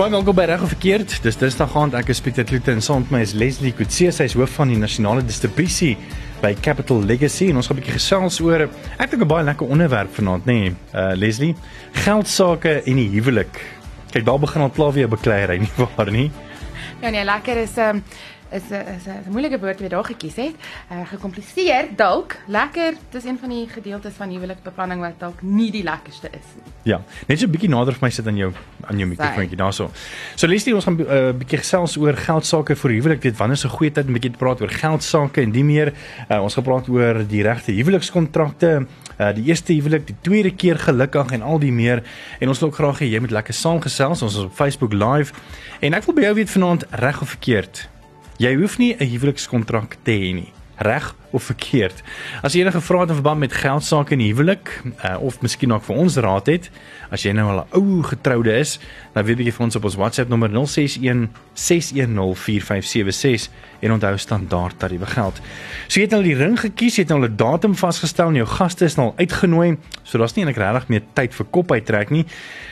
Baie welkom by Reg of Verkeerd. Dis Dinsdag aand. Ek is Pieter Kloete en saam met my is Leslie Kutse, sy is hoof van die nasionale distribusie by Capital Legacy en ons gaan 'n bietjie gesels oor ek dink 'n baie lekker onderwerp vanaand, nê, nee, uh, Leslie. Geld sake en die huwelik. Kyk, daar begin al klaar weer bekleierery nie waar nie. Ja nee, lekker is um, is 'n is 'n moeilike woord wat jy daar gekies het. Uh gekompliseer dalk. Lekker, dis een van die gedeeltes van huweliksbeplanning wat dalk nie die lekkerste is nie. Ja, net so 'n bietjie nader vir my sit aan jou aan jou mikrofoontjie daarso. So Leslie, ons gaan 'n uh, bietjie gesels oor geld sake vir huwelik. Weet wanneer is 'n goeie tyd om 'n bietjie te praat oor geld sake en die meer. Uh, ons gaan praat oor die regte huwelikskontrakte. Uh, die eerste huwelik, die tweede keer gelukkig en al die meer. En ons wil ook graag hê jy moet lekker saamgesels. Ons is op Facebook live. En ek wil by jou weet vanaand reg of verkeerd. Jy hoef nie 'n huwelikskontrak te hê nie, reg of verkeerd. As jy enige vrae het in verband met geld sake in huwelik, uh, of miskien ook vir ons raad het, as jy nou al 'n ou getroude is, dan weet jy vir ons op ons WhatsApp nommer 061 6104576 en onthou standaard tariewe geld. So jy het nou die ring gekies, jy het nou 'n datum vasgestel en jou gaste is nou uitgenooi, so daar's nie eintlik regtig meer tyd vir kop uittrek nie.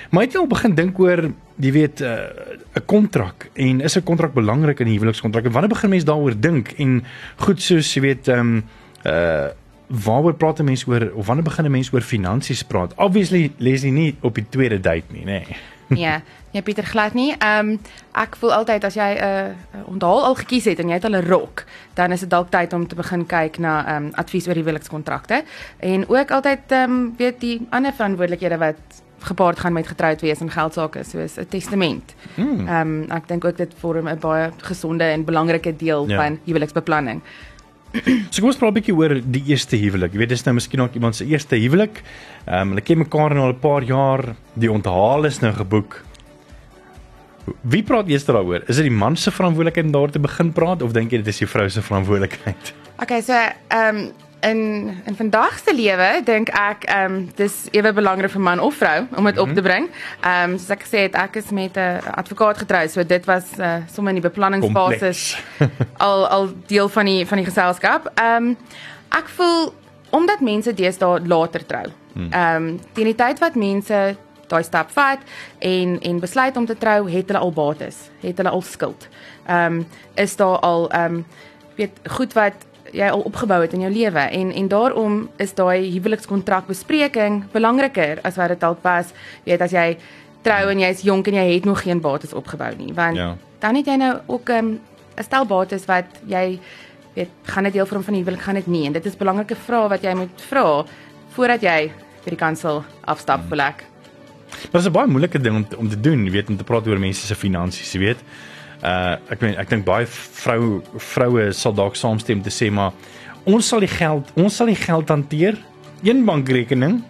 Maar jy het al begin dink oor jy weet 'n uh, kontrak? En is 'n kontrak belangrik in 'n huwelikskontrak? En wanneer begin mense daaroor dink? En goed soos jy weet ehm um, uh waaroor praat mense oor of wanneer begin mense oor finansies praat? Obviously lees jy nie op die tweede date nie nê? Nee. Ja ja Pieter glad nie. Ehm um, ek voel altyd as jy 'n uh, onthaal al gekies het en jy het al 'n rok dan is dit dalk tyd om te begin kyk na ehm um, advies oor die huwelikskontrakte. En ook altyd ehm um, weet die ander verantwoordelikhede wat gepaard gaan met getroud wees en geld sake soos 'n testament. Hmm. Ehm um, ek dink ook dit vorm 'n baie gesonde en belangrike deel ja. van huweliksbeplanning. so kom ons praat 'n bietjie oor die eerste huwelik. Jy weet dis nou miskien ook iemand se eerste huwelik. Ehm um, hulle ken mekaar nou al 'n paar jaar. Die onthaal is nou geboek. Wie praat eers daaroor? Is dit die man se verantwoordelikheid om daar te begin praat of dink jy dit is die vrou se verantwoordelikheid? Okay, so ehm um, in in vandag se lewe dink ek ehm um, dis ewe belangrik vir man of vrou om dit mm -hmm. op te mhm. bring. Ehm um, soos ek gesê het ek is met 'n advokaat getrou, so dit was uh, sommer in die beplanningsfase al al deel van die van die geselskap. Ehm um, ek voel omdat mense deesdae later trou. Hmm. Ehm um, teen die tyd wat mense daai stap vat en en besluit om te trou, het hulle al bates, het hulle al skuld. Ehm um, is daar al ehm um, weet goed wat jy al opgebou het in jou lewe en en daarom is daai huwelikskontrak bespreking belangriker as wat dit dalk was weet as jy trou en jy's jonk en jy het nog geen bates opgebou nie want ja. dan het jy nou ook ehm, 'n um, stel bates wat jy weet gaan dit deel vorm van die huwelik gaan dit nie en dit is belangrike vrae wat jy moet vra voordat jy vir die kansel afstap hmm. vir ek Dit is 'n baie moeilike ding om om te doen, weet om te praat oor mense se finansies, weet. Uh ek meen ek dink baie vrou vroue sal dalk saamstem te sê maar ons sal die geld ons sal die geld hanteer. Een bankrekening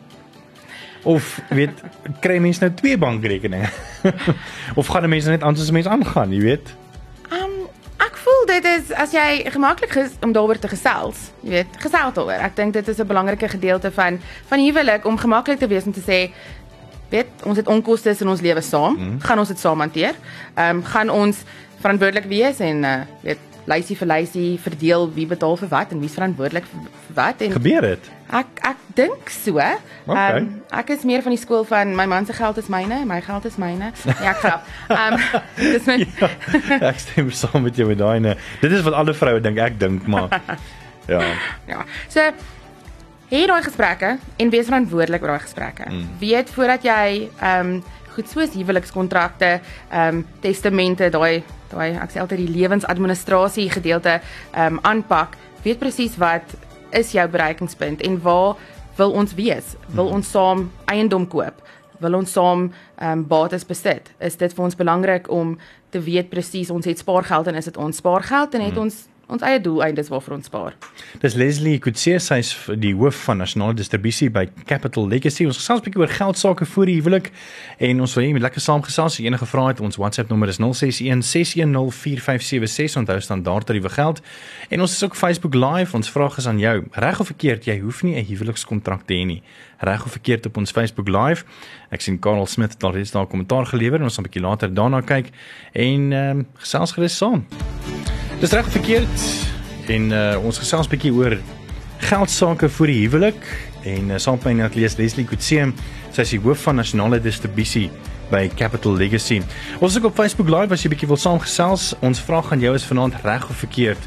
of weet kry mense nou twee bankrekeninge? Of gaan mense net anders as mense aangaan jy weet? Voel dit is as jy gemaklik is om daaroor te gesels jy weet gesels daaroor ek dink dit is 'n belangrike gedeelte van van huwelik om gemaklik te wees om te sê weet ons het onkoste in ons lewe saam. Mm. gaan ons dit saam hanteer? Ehm um, gaan ons verantwoordelik wees en uh, weet lysie vir lysie verdeel wie betaal vir wat en wie's verantwoordelik vir wat en gebeur dit? Ek ek dink so. Ehm okay. um, ek is meer van die skool van my man se geld is myne my geld is myne. Ja grap. Ehm um, dis my ja, ek stem saam met jou met daai dit is wat alle vroue dink ek dink maar ja. Ja. So Hê daai gesprekke en wees verantwoordelik oor daai gesprekke. Mm. Weet voordat jy ehm um, goed soos huwelikskontrakte, ehm um, testamente, daai daai ek sê altyd die lewensadministrasie gedeelte ehm um, aanpak, weet presies wat is jou bereikingspunt en waar wil ons wees? Wil mm. ons saam eiendom koop? Wil ons saam ehm um, bates besit? Is dit vir ons belangrik om te weet presies ons het spaargeld en is dit ons spaargeld en het mm. ons ons eie doeleindes waarvoor ons spaar. Dis Leslie Kutse, sy's die hoof van nasionale distribusie by Capital Legacy. Ons gesels 'n bietjie oor geld sake voor die huwelik en ons wil hê jy moet lekker saamgesels. As enige vrae het, ons WhatsApp nommer is 061 6104576. Onthou standaard tariewe geld. En ons is ook Facebook Live. Ons vraag is aan jou. Reg of verkeerd, jy hoef nie 'n huwelikskontrak te hê nie. Reg of verkeerd op ons Facebook Live. Ek sien Karel Smith het al reeds daar 'n kommentaar gelewer en ons gaan 'n bietjie later daarna kyk en ehm um, gesels gerus saam. Dis reg verkeerd en uh, ons gesels 'n bietjie oor geld sake vir die huwelik en uh, saam met my net lees Leslie Kutse, sy is die hoof van nasionale distribusie by Capital Legacy. Ons is ook op Facebook Live as jy bietjie wil saamgesels. Ons vraag aan jou is vanaand reg of verkeerd?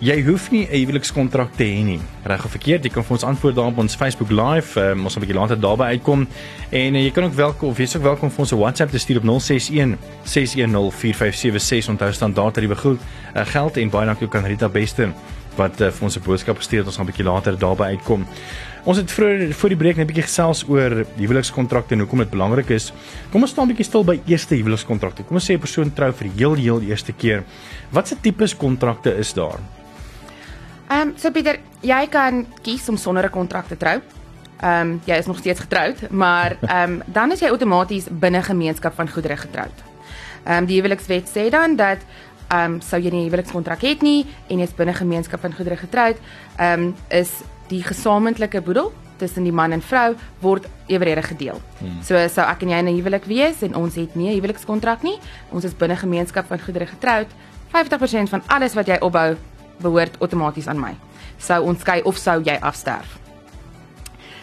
Jy hoef nie 'n huwelikskontrak te hê nie. Reg of verkeerd, jy kan vir ons antwoord daar op ons Facebook Live. Um, ons gaan 'n bietjie later daarby uitkom. En uh, jy kan ook welkom of jy's ook welkom vir ons 'n WhatsApp te stuur op 061 610 4576 onthou standaard tariewe goed. Uh, geld en baie dankie ook aan Rita Bester wat uh, vir ons 'n boodskap gestuur het. Ons gaan 'n bietjie later daarby uitkom. Ons het vroeër voor die breek net 'n bietjie gesels oor huwelikskontrakte en hoekom dit belangrik is. Kom ons staan 'n bietjie stil by eerste huwelikskontrakte. Kom ons sê 'n persoon trou vir die heel heel eerste keer. Watse tipes kontrakte is daar? Ehm um, so Pieter, jy kan kies om sonder 'n kontrak te trou. Ehm um, jy is nog steeds getroud, maar ehm um, dan is jy outomaties binne gemeenskap van goedere getroud. Ehm um, die huwelikswet sê dan dat ehm um, sou jy nie 'n huwelikskontrak het nie en jy is binne gemeenskap van goedere getroud, ehm um, is die gesamentlike boedel tussen die man en vrou word eweredig gedeel. Hmm. So sou ek en jy in 'n huwelik wees en ons het nie 'n huwelikskontrak nie, ons is binne gemeenskap van goedere getroud, 50% van alles wat jy opbou behoort outomaties aan my. Sou ons skei of sou jy afsterf.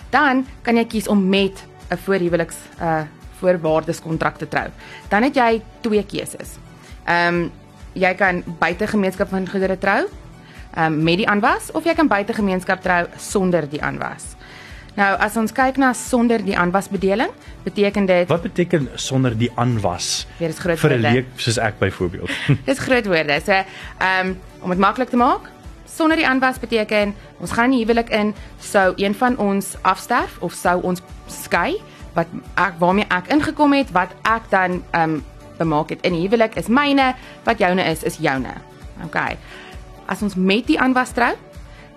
Dan kan jy kies om met 'n voorhuweliks uh voorwaardeskontrak te trou. Dan het jy twee keuses. Ehm um, jy kan buite gemeenskap van goedere trou, ehm um, met die aanwas of jy kan buite gemeenskap trou sonder die aanwas. Nou as ons kyk na sonder die aanwasbedeling, beteken dit Wat beteken sonder die aanwas? Weer is groot vir 'n leek soos ek byvoorbeeld. Dis groot woorde. So ehm um, om dit maklik te maak. Sonder die aanwas beteken ons gaan nie huwelik in sou een van ons afsterf of sou ons skei wat ek waarmee ek ingekom het wat ek dan ehm um, bemaak het in die huwelik is myne wat joune is is joune. OK. As ons met die aanwas trou,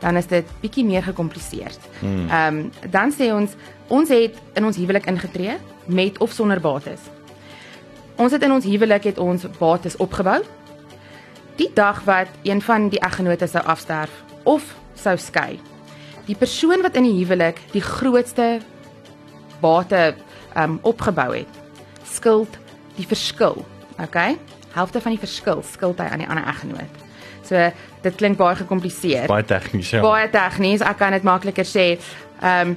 dan is dit bietjie meer gekompliseerd. Hmm. Ehm um, dan sê ons ons het in ons huwelik ingetree met of sonder bates. Ons het in ons huwelik het ons bates opgebou die dag wat een van die eggenote sou afsterf of sou skei. Die persoon wat in die huwelik die grootste bate um opgebou het, skuld die verskil. Okay? Helfte van die verskil skuld hy aan die ander eggenoot. So dit klink baie gekompliseer. Baie tegnies, ja. Baie tegnies. Ek kan dit makliker sê. Um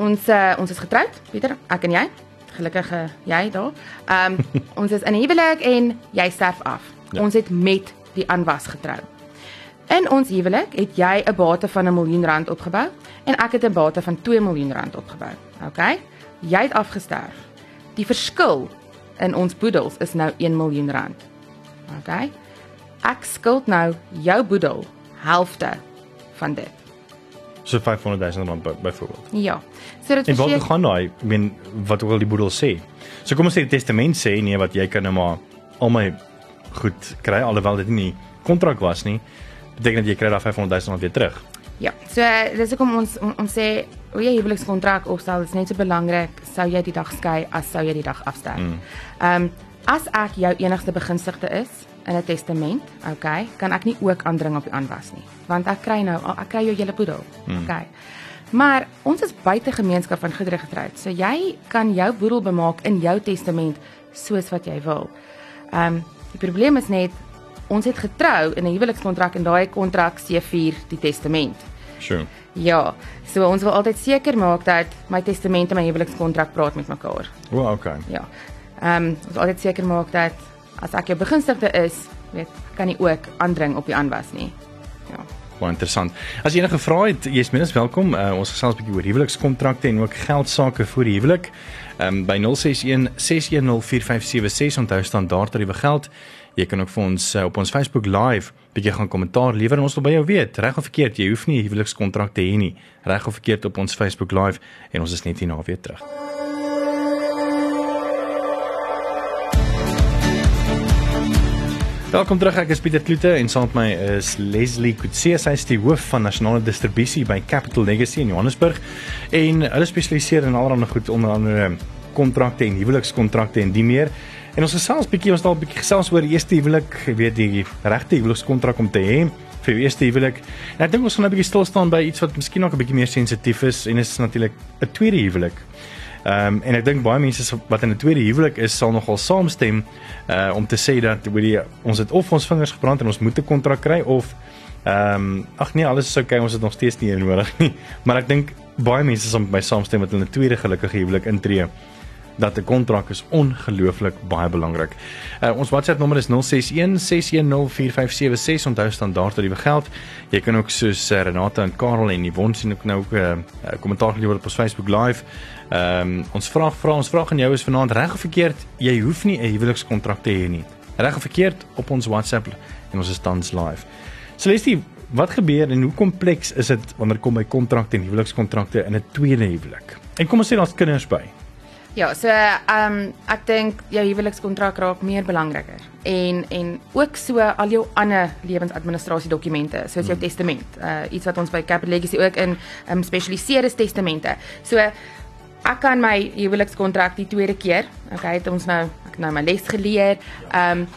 ons uh, ons is getroud, Pieter, ek en jy. Gelukkig uh, jy daar. Um ons is in 'n huwelik en jy sterf af. Ja. Ons het met die aanwas getrou. In ons huwelik het jy 'n bate van 'n miljoen rand opgebou en ek het 'n bate van 2 miljoen rand opgebou. OK? Jy het afgesterf. Die verskil in ons boedels is nou 1 miljoen rand. OK? Ek skuld nou jou boedel helfte van dit. So 500 000 rand byvoorbeeld. Ja. So dit is Wat gaan daai, ek meen wat wil die boedel sê? So kom ons sê die testament sê nee wat jy kan nou maar al my goed kry alhoewel dit nie kontrak was nie beteken dat jy kry daai 500 000 weer terug. Ja. So dis hoekom ons ons sê o jy huwelikskontrak sal dit net so belangrik sou jy die dag skei as sou jy die dag afsterf. Mm. Ehm um, as ek jou enigste begunstigde is in 'n testament, okay, kan ek nie ook aandring op die aanwas nie, want ek kry nou ek kry jou hele boedel. Mm. Okay. Maar ons is buite gemeenskap van goedere getroud. So jy kan jou boedel bemaak in jou testament soos wat jy wil. Ehm um, Die probleem is net ons het getrou in 'n huwelikskontrak en daai kontrak sê vir die testament. Sure. Ja, so ons wil altyd seker maak dat my testament en my huwelikskontrak praat met mekaar. O, oh, okay. Ja. Ehm um, ons wil altyd seker maak dat as ek jou begunstigde is, weet, kan nie ook aandring op die aanwas nie. Ja. Baie interessant. As jy enige vrae het, jy's minstens welkom. Uh, ons gesels 'n bietjie oor huwelikskontrakte en ook geldsaake vir die huwelik. Ehm um, by 061 610 4576 onthou standaard tariewe geld. Jy kan ook vir ons uh, op ons Facebook live bietjie gaan kommentaar lewer en ons wil by jou weet, reg of verkeerd, jy hoef nie huwelikskontrak te hê nie. Reg of verkeerd op ons Facebook live en ons is net hier na weer terug. Welkom terug. Ek is Pieter Kloete en saam met my is Leslie Kutse. Sy is die hoof van nasionale distribusie by Capital Legacy in Johannesburg en hulle spesialiseer in allerlei goed onder andere kontrakte en huwelikskontrakte en die meer. En ons gesels bietjie ons dalk bietjie gesels oor eerste huwelik, jy weet die regte huwelikskontrak om te hê vir die eerste huwelik. En ek dink ons gaan nou 'n bietjie stil staan by iets wat miskien nog 'n bietjie meer sensitief is en dit is natuurlik 'n tweede huwelik. Ehm um, en ek dink baie mense wat in 'n tweede huwelik is sal nogal saamstem uh om te sê dat weet jy ons het of ons vingers gebrand en ons moet 'n kontrak kry of ehm um, ag nee alles is oukei okay, ons het nog steeds nie nodig nie. Maar ek dink baie mense sal met my saamstem dat hulle 'n tweede gelukkige huwelik intree dat 'n kontrak is ongelooflik baie belangrik. Uh, ons WhatsApp nommer is 061 6104576. Onthou standaard tariewe geld. Jy kan ook soos uh, Renata en Karel en Yvonne sien ook nou 'n uh, uh, kommentaar gelewer op ons Facebook live. Ehm um, ons vraag vra ons vraag aan jou is vanaand reg of verkeerd? Jy hoef nie 'n huwelikskontrak te hê nie. Reg of verkeerd op ons WhatsApp en ons is tans live. Celestie, wat gebeur en hoe kompleks is dit wanneer kom by kontrakte en huwelikskontrakte in 'n tweede huwelik? En kom ons sê daar's kinders by. Ja, so ehm um, ek dink jou huwelikskontrak raak meer belangriker en en ook so al jou ander lewensadministrasie dokumente, soos jou hmm. testament. Uh iets wat ons by Capital Legacy ook in ehm um, spesialiseer is testamente. So ek kan my huwelikskontrak die tweede keer, okay, het ons nou ek nou my les geleer. Ehm um,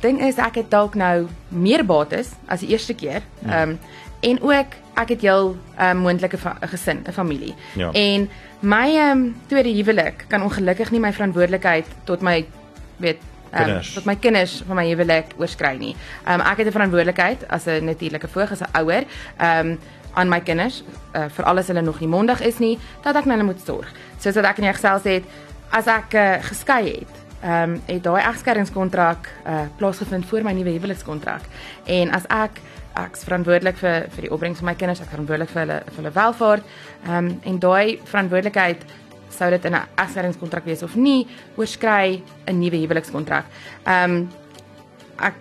ding is ek het dalk nou meer bates as die eerste keer. Hmm. Ehm um, en ook ek het heel um, moontlike gesin, 'n familie. Ja. En my um, tweede huwelik kan ongelukkig nie my verantwoordelikheid tot my weet um, tot my kinders van my huwelik oorskry nie. Um, ek het 'n verantwoordelikheid as 'n natuurlike voog as 'n ouer. Um, aan my kinders uh, vir alles hulle nog nie mondig is nie dat ek na hulle moet sorg. Soos wat ek in jou gesels het as ek uh, geskei het ehm um, het daai egskeidingskontrak uh plaasgevind voor my nuwe huwelikskontrak. En as ek ek's verantwoordelik vir vir die opbrengs van my kinders, ek verantwoordelik vir hulle vir hulle welvaart. Ehm um, en daai verantwoordelikheid sou dit in 'n egskeidingskontrak wees of nie, oorskry 'n nuwe huwelikskontrak. Ehm um, ek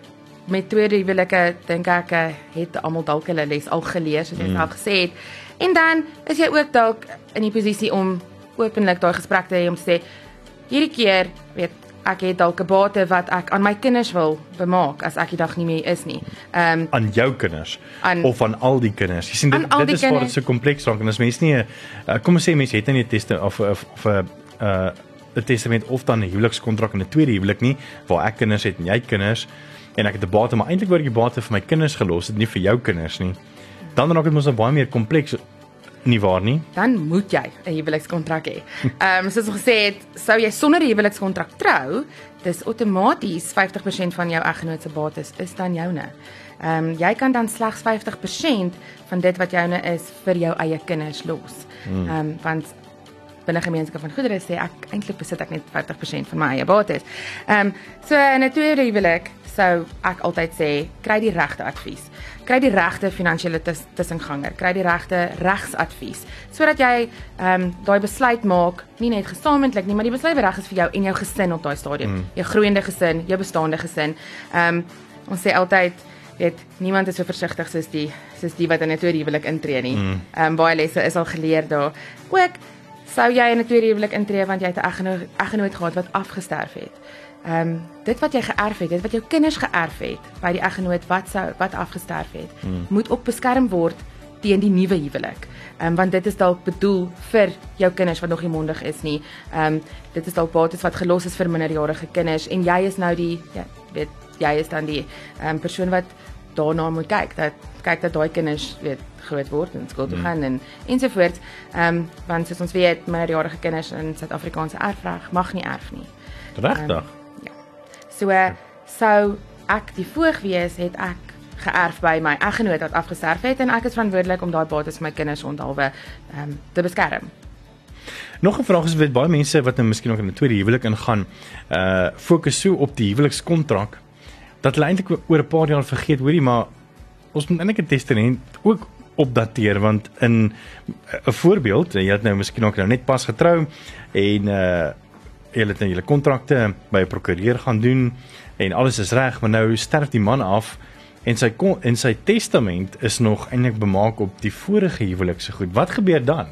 met tweede huwelike dink ek uh, het almal dalk hulle les al geleer soos jy mm. self gesê het. En dan is jy ook dalk in die posisie om openlik daai gesprek te hê om te sê hierdie keer weet ek het dalk 'n bate wat ek aan my kinders wil bemaak as ek die dag nie meer is nie. Ehm um, aan jou kinders aan, of aan al die kinders. Jy sien dit dit is waar dit so kompleks raak en as mens nie uh, kom ons sê mense het nie 'n teste of of 'n uh 'n testament of dan 'n huwelikskontrak en 'n tweede huwelik nie waar ek kinders het en jy kinders en ek het 'n bate maar eintlik word die bate vir my kinders gelos, dit nie vir jou kinders nie. Dan raak dit mos nou baie meer kompleks nie waar nie. Dan moet jy 'n huwelikskontrak hê. Ehm um, soos gesê het, sou jy sonder 'n huwelikskontrak trou, dis outomaties 50% van jou eggenoot se bates is dan joune. Ehm um, jy kan dan slegs 50% van dit wat joune is vir jou eie kinders los. Hmm. Ehm um, want binne gemeenskap van goedere sê ek eintlik besit ek net 50% van my eie bates. Ehm um, so in 'n tweede huwelik sou ek altyd sê kry die regte advies kry die regte finansiële tussenganger, kry die regte regsadvies sodat jy ehm um, daai besluit maak, nie net gesamentlik nie, maar die besluit reg is vir jou en jou gesin op daai stadium, mm. jou groeiende gesin, jou bestaande gesin. Ehm um, ons sê altyd weet niemand is so versigtig soos die soos die wat in 'n tweede huwelik intree nie. Mm. Ehm mm. um, baie lesse is al geleer daar. Ook sou jy in 'n tweede huwelik intree want jy het 'n eggenoot eggenoot gehad wat afgesterf het ehm um, dit wat jy geërf het, dit wat jou kinders geërf het by die eggenoot wat sou wat afgesterf het, hmm. moet ook beskerm word teen die nuwe huwelik. Ehm um, want dit is dalk bedoel vir jou kinders wat nog nie mondig is nie. Ehm um, dit is dalk bates wat gelos is vir minderjarige kinders en jy is nou die ja, weet jy is dan die ehm um, persoon wat daarna moet kyk dat kyk dat daai kinders weet groot word en skool toe hmm. gaan en ensovoorts. Ehm um, want soos ons weet minderjarige kinders in Suid-Afrikaanse erfreg mag nie erf nie. Regtig? Um, So sou ek die voog wees, het ek geërf by my eggenoot wat afgesterf het en ek is verantwoordelik om daai bates vir my kinders onthaalwe ehm um, te beskerm. Nog 'n vraag is weet baie mense wat nou miskien ook in 'n tweede huwelik ingaan, uh fokus so op die huwelikskontrak dat hulle eintlik oor 'n paar jaar vergeet, hoorie, maar ons moet eintlik 'n testament ook opdateer want in 'n voorbeeld, jy het nou miskien ook nou net pas getrou en uh julle het nou julle kontrakte by 'n prokureur gaan doen en alles is reg, maar nou sterf die man af en sy en sy testament is nog eintlik bemaak op die vorige huwelik se goed. Wat gebeur dan?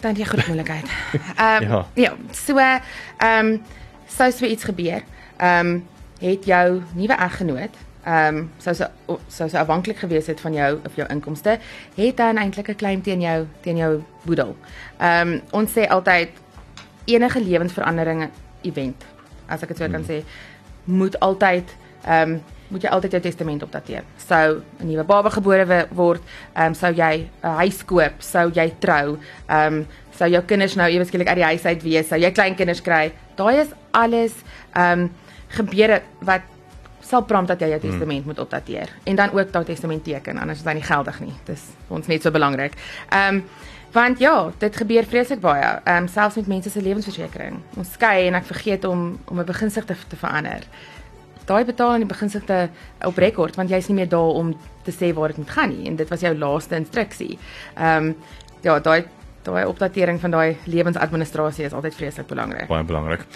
Dan die groot moeilikheid. Ehm um, ja. ja, so ehm um, sou so iets gebeur. Ehm um, het jou nuwe eggenoot ehm um, sou so sou so afhanklik gewees het van jou of jou inkomste, het dan eintlik 'n claim teen jou teen jou boedel. Ehm um, ons sê altyd enige lewensveranderinge event, as ek dit so kan hmm. sê, moet altyd ehm um, moet jy altyd jou testament opdateer. Sou 'n nuwe baba gebore word, ehm um, sou jy 'n huis koop, sou jy trou, ehm um, sou jou kinders nou ewe skielik uit die huis uit wees, sou jy kleinkinders kry. Daai is alles ehm um, gebeure wat sal prompt dat jy jou testament hmm. moet opdateer en dan ook daai testament teken anders is hy nie geldig nie. Dis vir ons net so belangrik. Ehm um, want ja, dit gebeur vreeslik baie. Ehm um, selfs met mense se lewensversekering. Ons skei en ek vergeet om om 'n begunstigde te verander daai betaal in die beginsigte op rekord want jy's nie meer daar om te sê waar dit moet gaan nie en dit was jou laaste instruksie. Ehm um, ja, daai daai opdatering van daai lewensadministrasie is altyd vreeslik belangrik. Baie belangrik.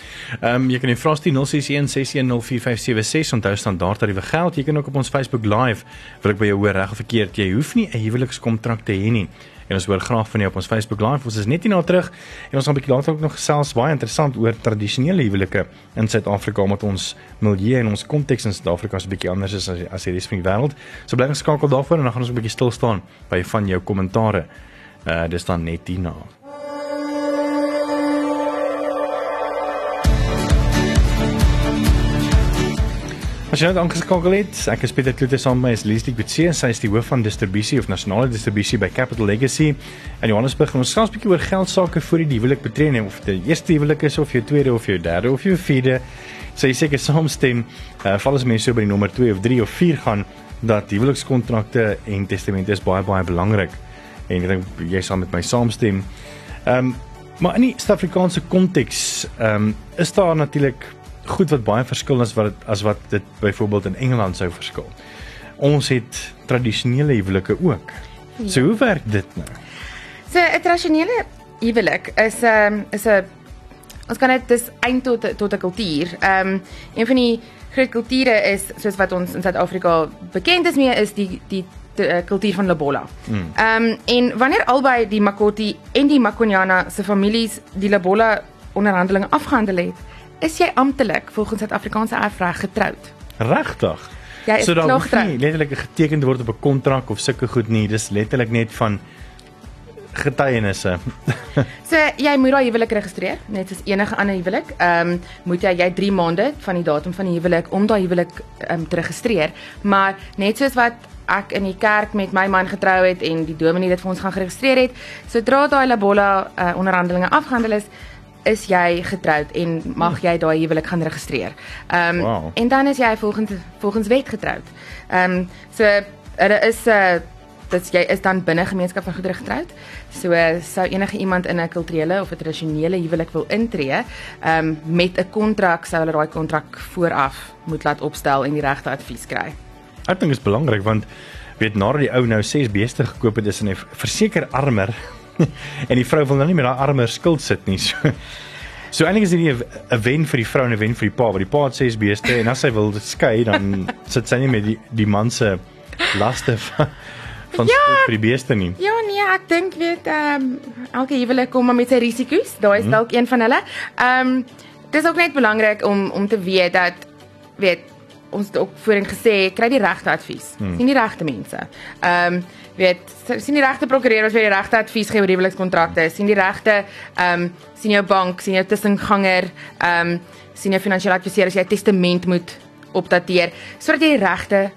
Ehm um, jy kan die Frosty 0616104576 onthou standaard tariewe geld. Jy kan ook op ons Facebook live wil ek by jou hoor reg of verkeerd. Jy hoef nie 'n huwelikskontrak te hê nie en ons hoor graag van jou op ons Facebook live. Ons is net hier na terug en ons gaan 'n bietjie later ook nog gesels baie interessant oor tradisionele huwelike in Suid-Afrika omdat ons milieu en ons konteks in Suid-Afrika so 'n bietjie anders is as as die res van die wêreld. So bly geskakel daarvoor en dan gaan ons 'n bietjie stil staan by van jou kommentare. Uh dis dan net hierna. As jy net aangeskakel het, ek is Pieter Kloete saam met Leslie Kutse, sy is die hoof van distribusie of nasionale distribusie by Capital Legacy in Johannesburg. Ons gaan 'n bietjie oor geld sake vir die huwelik betref, of dit eerste huwelik is of jou tweede of jou derde of jou vierde. Sy so seker saamstem, uh, val as mense so by die nommer 2 of 3 of 4 gaan dat huwelikskontrakte en testamente is baie baie belangrik. En ek dink jy sal met my saamstem. Ehm um, maar in die Suid-Afrikaanse konteks, ehm um, is daar natuurlik goed wat baie verskil is wat as wat dit byvoorbeeld in Engeland sou verskil. Ons het tradisionele huwelike ook. Ja. So hoe werk dit nou? So 'n tradisionele huwelik is 'n um, ehm, is 'n ons kan dit dis eind tot tot 'n kultuur. Ehm um, een van die groot kulture is soos wat ons in Suid-Afrika bekend is mee is die die uh, kultuur van Lobola. Hmm. Ehm um, en wanneer albei die Makoti en die Makonyana se families die Lobola onderhandelinge afgehandel het, is jy amptelik volgens Suid-Afrikaanse erfreg getroud. Regtig? Ja, so daar hoef nie letterlik geteken word op 'n kontrak of sulke goed nie. Dis letterlik net van getuienisse. so jy moet daai huwelik registreer, net soos enige ander huwelik. Ehm um, moet jy jy 3 maande van die datum van die huwelik om daai huwelik ehm um, te registreer, maar net soos wat ek in die kerk met my man getrou het en die dominee dit vir ons gaan geregistreer het, sodra daai labola uh, onderhandelinge afgehandel is, is jy getroud en mag jy daai huwelik gaan registreer. Ehm um, wow. en dan is jy volgens volgens wet getroud. Ehm um, so dit is 'n uh, dit jy is dan binne gemeenskap van goedere getroud. So uh, sou enige iemand in 'n kulturele of 'n tradisionele huwelik wil intree, ehm um, met 'n kontrak sou hulle daai kontrak vooraf moet laat opstel en die regte advies kry. Ek dink dit is belangrik want weet nadat die ou nou 6 beeste gekoop het, is hy verseker armer en die vrou wil nou nie met haar arme skuld sit nie. So So eintlik is dit 'n wen vir die vrou en 'n wen vir die pa, want die pa het ses beeste en as hy wil skei dan sit sy nie met die die man se laste van van ja, vir die beeste nie. Ja nee, ek dink weet ehm um, elke huwelik kom met sy risiko's. Daai is hmm. dalk een van hulle. Ehm um, dis ook net belangrik om om te weet dat weet ons het ook voorheen gesê kry die regte advies. Hmm. Sien die regte mense. Ehm um, weet sien die regte prokureur wat vir die regte advies gee oor huwelikskontrakte, sien die regte ehm um, sien jou bank, sien jou tussenganger, ehm um, sien jou finansiële adviseur as jy 'n testament moet opdateer sodat jy die regte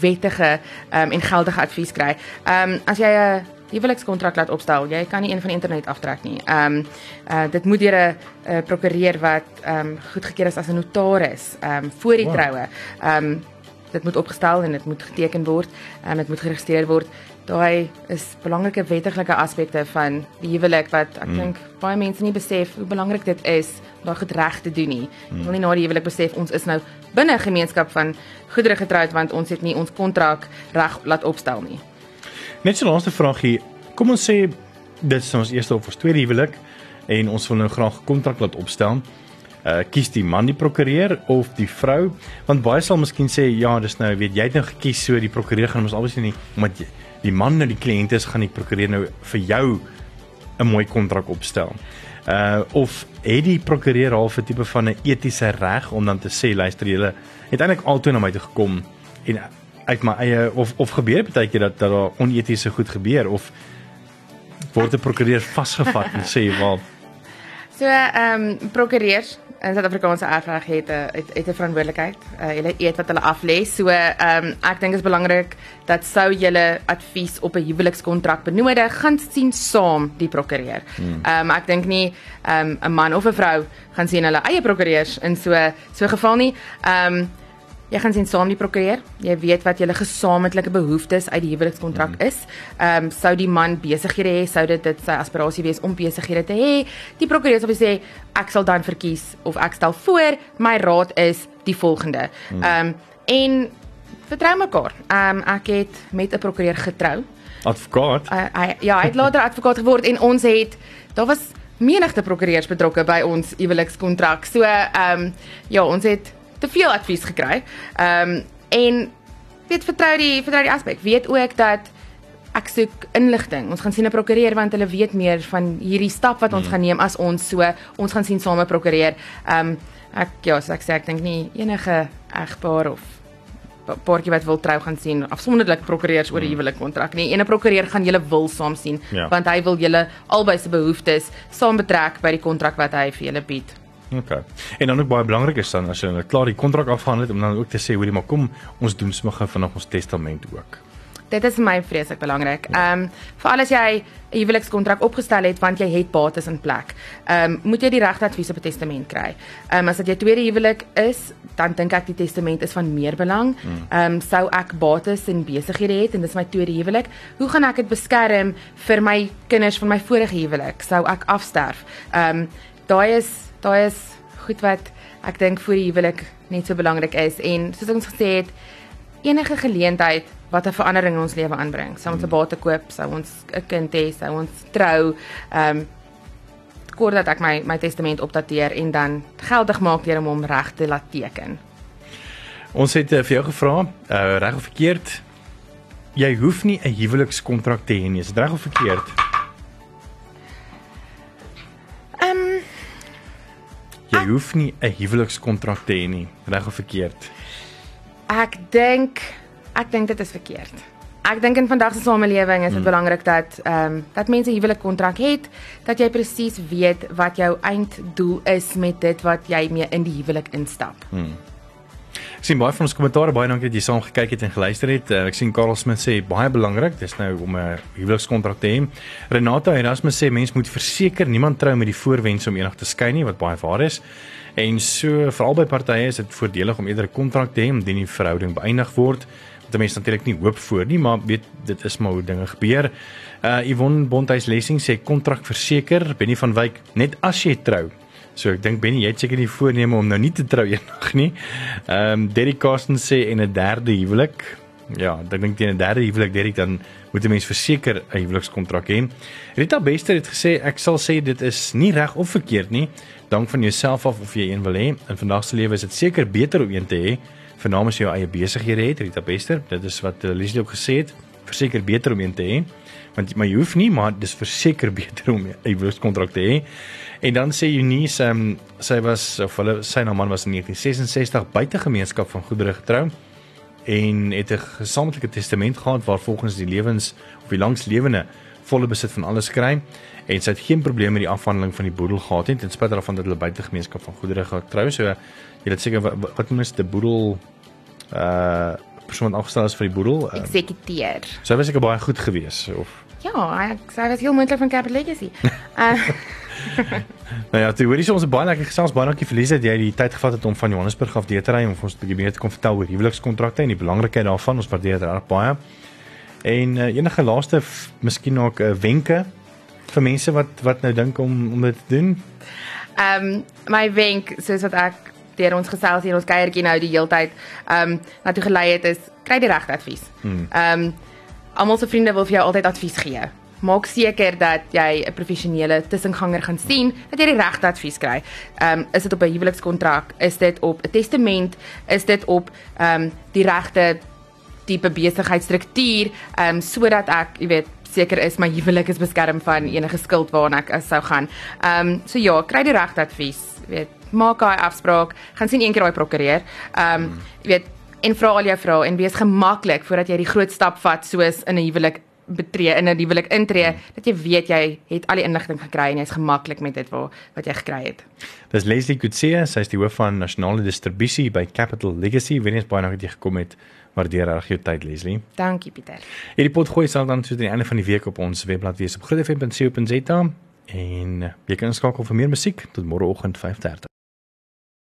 wettige ehm um, en geldige advies kry. Ehm um, as jy 'n huwelikskontrak laat opstel, jy kan nie een van die internet aftrek nie. Ehm um, uh, dit moet deur 'n uh, prokureur wat ehm um, goedgekeur is as 'n notaris ehm um, voor die wow. troue. Ehm um, dit moet opgestel en dit moet geteken word en dit moet geregistreer word daai is belangrike wettige aspekte van die huwelik wat ek mm. dink baie mense nie besef hoe belangrik dit is om daai goed reg te doen nie. Mm. wil nie na die huwelik besef ons is nou binne 'n gemeenskap van goedere getroud want ons het nie ons kontrak reg laat opstel nie. Net so laaste vraagie. Kom ons sê dit is ons eerste of ons tweede huwelik en ons wil nou graag 'n kontrak laat opstel. Uh kies die man die prokureur of die vrou? Want baie sal miskien sê ja, dis nou weet jy het nou gekies so die prokureur gaan ons albei nie omdat jy die man nou die kliënt is gaan die prokureur nou vir jou 'n mooi kontrak opstel. Uh of het die prokureur al 'n tipe van 'n etiese reg om dan te sê luister julle het eintlik altoe na my toe gekom en uit my eie of of gebeur baie keer dat dat daar onetiese goed gebeur of word 'n prokureur vasgevat en sê wel So ehm um, prokureurs in Suid-Afrikaanse erfreg het 'n het, het 'n verantwoordelikheid. Uh, hulle eet wat hulle aflê. So ehm um, ek dink dit is belangrik dat sou julle advies op 'n huwelikskontrak benodig, gaan sien saam die prokureur. Hmm. Ehm um, ek dink nie ehm um, 'n man of 'n vrou gaan sien hulle eie prokureurs in so so geval nie. Ehm um, jy gaan sien saam die prokureur. Jy weet wat julle gesamentlike behoeftes uit die huwelikskontrak mm. is. Ehm um, sou die man besighede hê, sou dit dit sy aspirasie wees om besighede te hê. Die prokureur sal sê ek sal dan verkies of ek stel voor, my raad is die volgende. Mm. Ehm mm. um, en vertrou mekaar. Ehm um, ek het met 'n prokureur getrou. Advokaat? Uh, hy, ja, hy het later advokaat geword en ons het daar was menigte prokureurs betrokke by ons huwelikskontrak. So ehm um, ja, ons het te veel advies gekry. Ehm um, en weet vertrou die vertrou die aspek. Weet ook dat ek soek inligting. Ons gaan sien 'n prokureur want hulle weet meer van hierdie stap wat ons hmm. gaan neem as ons so ons gaan sien same prokureur. Ehm um, ek ja, so ek sê ek dink nie enige egpaar of paartjie wat wil trou gaan sien afsonderlik prokureurs oor 'n hmm. huwelik kontrak nie. En 'n prokureur gaan julle wil saam sien ja. want hy wil julle albei se behoeftes saam betrek by die kontrak wat hy vir julle bied. OK. En dan ook baie belangrik is dan as jy nou klaar die kontrak afhandel het om dan ook te sê hoorie maar kom ons doen sommer vanaand ons testament ook dit is my vreeslik belangrik. Ehm um, vir al as jy 'n huwelikskontrak opgestel het want jy het bates in plek. Ehm um, moet jy die regte advies op 'n testament kry. Ehm um, as dit jou tweede huwelik is, dan dink ek die testament is van meer belang. Hmm. Ehm um, sou ek bates en besighede het en dis my tweede huwelik, hoe gaan ek dit beskerm vir my kinders van my vorige huwelik? Sou ek afsterf? Ehm um, daai is daai is goed wat ek dink vir die huwelik net so belangrik is en soos ons gesê het enige geleentheid wat 'n verandering in ons lewe aanbring. Sou ons 'n bate koop, sou ons 'n kind hê, sou ons trou, ehm um, kort dat ek my my testament opdateer en dan geldig maak deur hom reg te laat teken. Ons het uh, vir jou gevra, uh, reg of verkeerd? Jy hoef nie 'n huwelikskontrak te hê nie, is dit reg of verkeerd? Jy hoef nie 'n huwelikskontrak te hê nie, reg of verkeerd? Ek dink ek dink dit is verkeerd. Ek dink in vandag se samelewing is dit hmm. belangrik dat ehm um, dat mense huwelik kontrak het, dat jy presies weet wat jou einddoel is met dit wat jy mee in die huwelik instap. Hmm. Ek sien baie van ons kommentaare baie dankie dat jy saam gekyk het en geluister het. Uh, ek sien Karl Smit sê baie belangrik, dis nou om 'n huwelikskontrak te hê. Renata Erasmus sê mens moet verseker niemand trou met die voorwens om eendag te skei nie, wat baie waar is. En so veral by partye is dit voordelig om eerder 'n kontrak te hê indien die verhouding beëindig word. Wat mense natuurlik nie hoop voor nie, maar weet dit is maar hoe dinge gebeur. Uh Yvonne Bonthuis Lessing sê kontrak verseker, Benny van Wyk, net as jy trou. So ek dink Benny, jy het seker nie voorneme om nou nie te trou eendag nie. Ehm um, Derrick Carson sê en 'n derde huwelik. Ja, ek dink teen 'n derde huwelik Derrick dan moet 'n mens verseker 'n huwelikskontrak hê. Rita Bester het gesê ek sal sê dit is nie reg of verkeerd nie dank van jouself af of jy een wil hê. In vandag se lewe is dit seker beter om een te hê vir namens jou eie besighede het, Rita Bester. Dit is wat uh, Leslie ook gesê het. Verseker beter om een te hê. Want maar jy hoef nie, maar dis verseker beter om 'n huwelikskontrak te hê. En dan sê Eunice, um, sy was of hulle sy nou man was in 1966 buite gemeenskap van goedere getrou en het 'n gesamentlike testament gehad waar volgens die lewens of die langslewende volle besit van alles kry en sy het geen probleme met die afhandeling van die boedel gehad nie ten spyte daarvan dat hulle buite gemeenskap van goedere getrou so jy het seker wat, wat noem jy die boedel uh persoon afgestel is vir die boedel uh, eksekuteer sy was seker baie goed gewees of ja ek sê dit is heel moontlik van Capital Legacy. Uh, nou ja, toe hoorie so ons baie lekker gesels baie dankie vir Lise dat jy die tyd gevat het om van Johannesburg af deur te ry om ons 'n bietjie meer te kom vertel oor huwelikskontrakte en die belangrikheid daarvan. Ons waardeer dit reg baie. En uh, enige laaste miskien ook 'n uh, wenke vir mense wat wat nou dink om om dit te doen? Ehm um, my wenk soos wat ek deur ons gesels hier ons kuiertjie nou die heeltyd ehm um, na toe gelei het is kry die regte advies. Hmm. Ehm um, almal se vriende wil vir jou altyd advies gee. Maak seker dat jy 'n professionele tussenganger gaan sien dat jy die regte advies kry. Ehm um, is dit op 'n huwelikskontrak? Is dit op 'n testament? Is dit op ehm um, die regte tipe besigheidsstruktuur? Ehm um, sodat ek, jy weet, seker is my huwelik is beskerm van enige skuld waarna ek sou gaan. Ehm um, so ja, kry die regte advies, weet, maak daai afspraak, gaan sien een keer daai prokureur. Ehm um, jy weet, en vra al jou vrae en wees gemaklik voordat jy die groot stap vat soos in 'n huwelik betree in 'n huwelik intree dat jy weet jy het al die inligting gekry en jy's gemaklik met dit wat wat jy gekry het. Dis Leslie Kutse, sy is die hoof van nasionale distribusie by Capital Legacy. Wenes baie dankie dat jy gekom het. Waardeer reg jou tyd Leslie. Dankie Pieter. Hierdie pot gooi sal dan so teen die einde van die week op ons webblad wees op grootfm.co.za en jy kan skakel vir meer musiek tot môreoggend 5:30.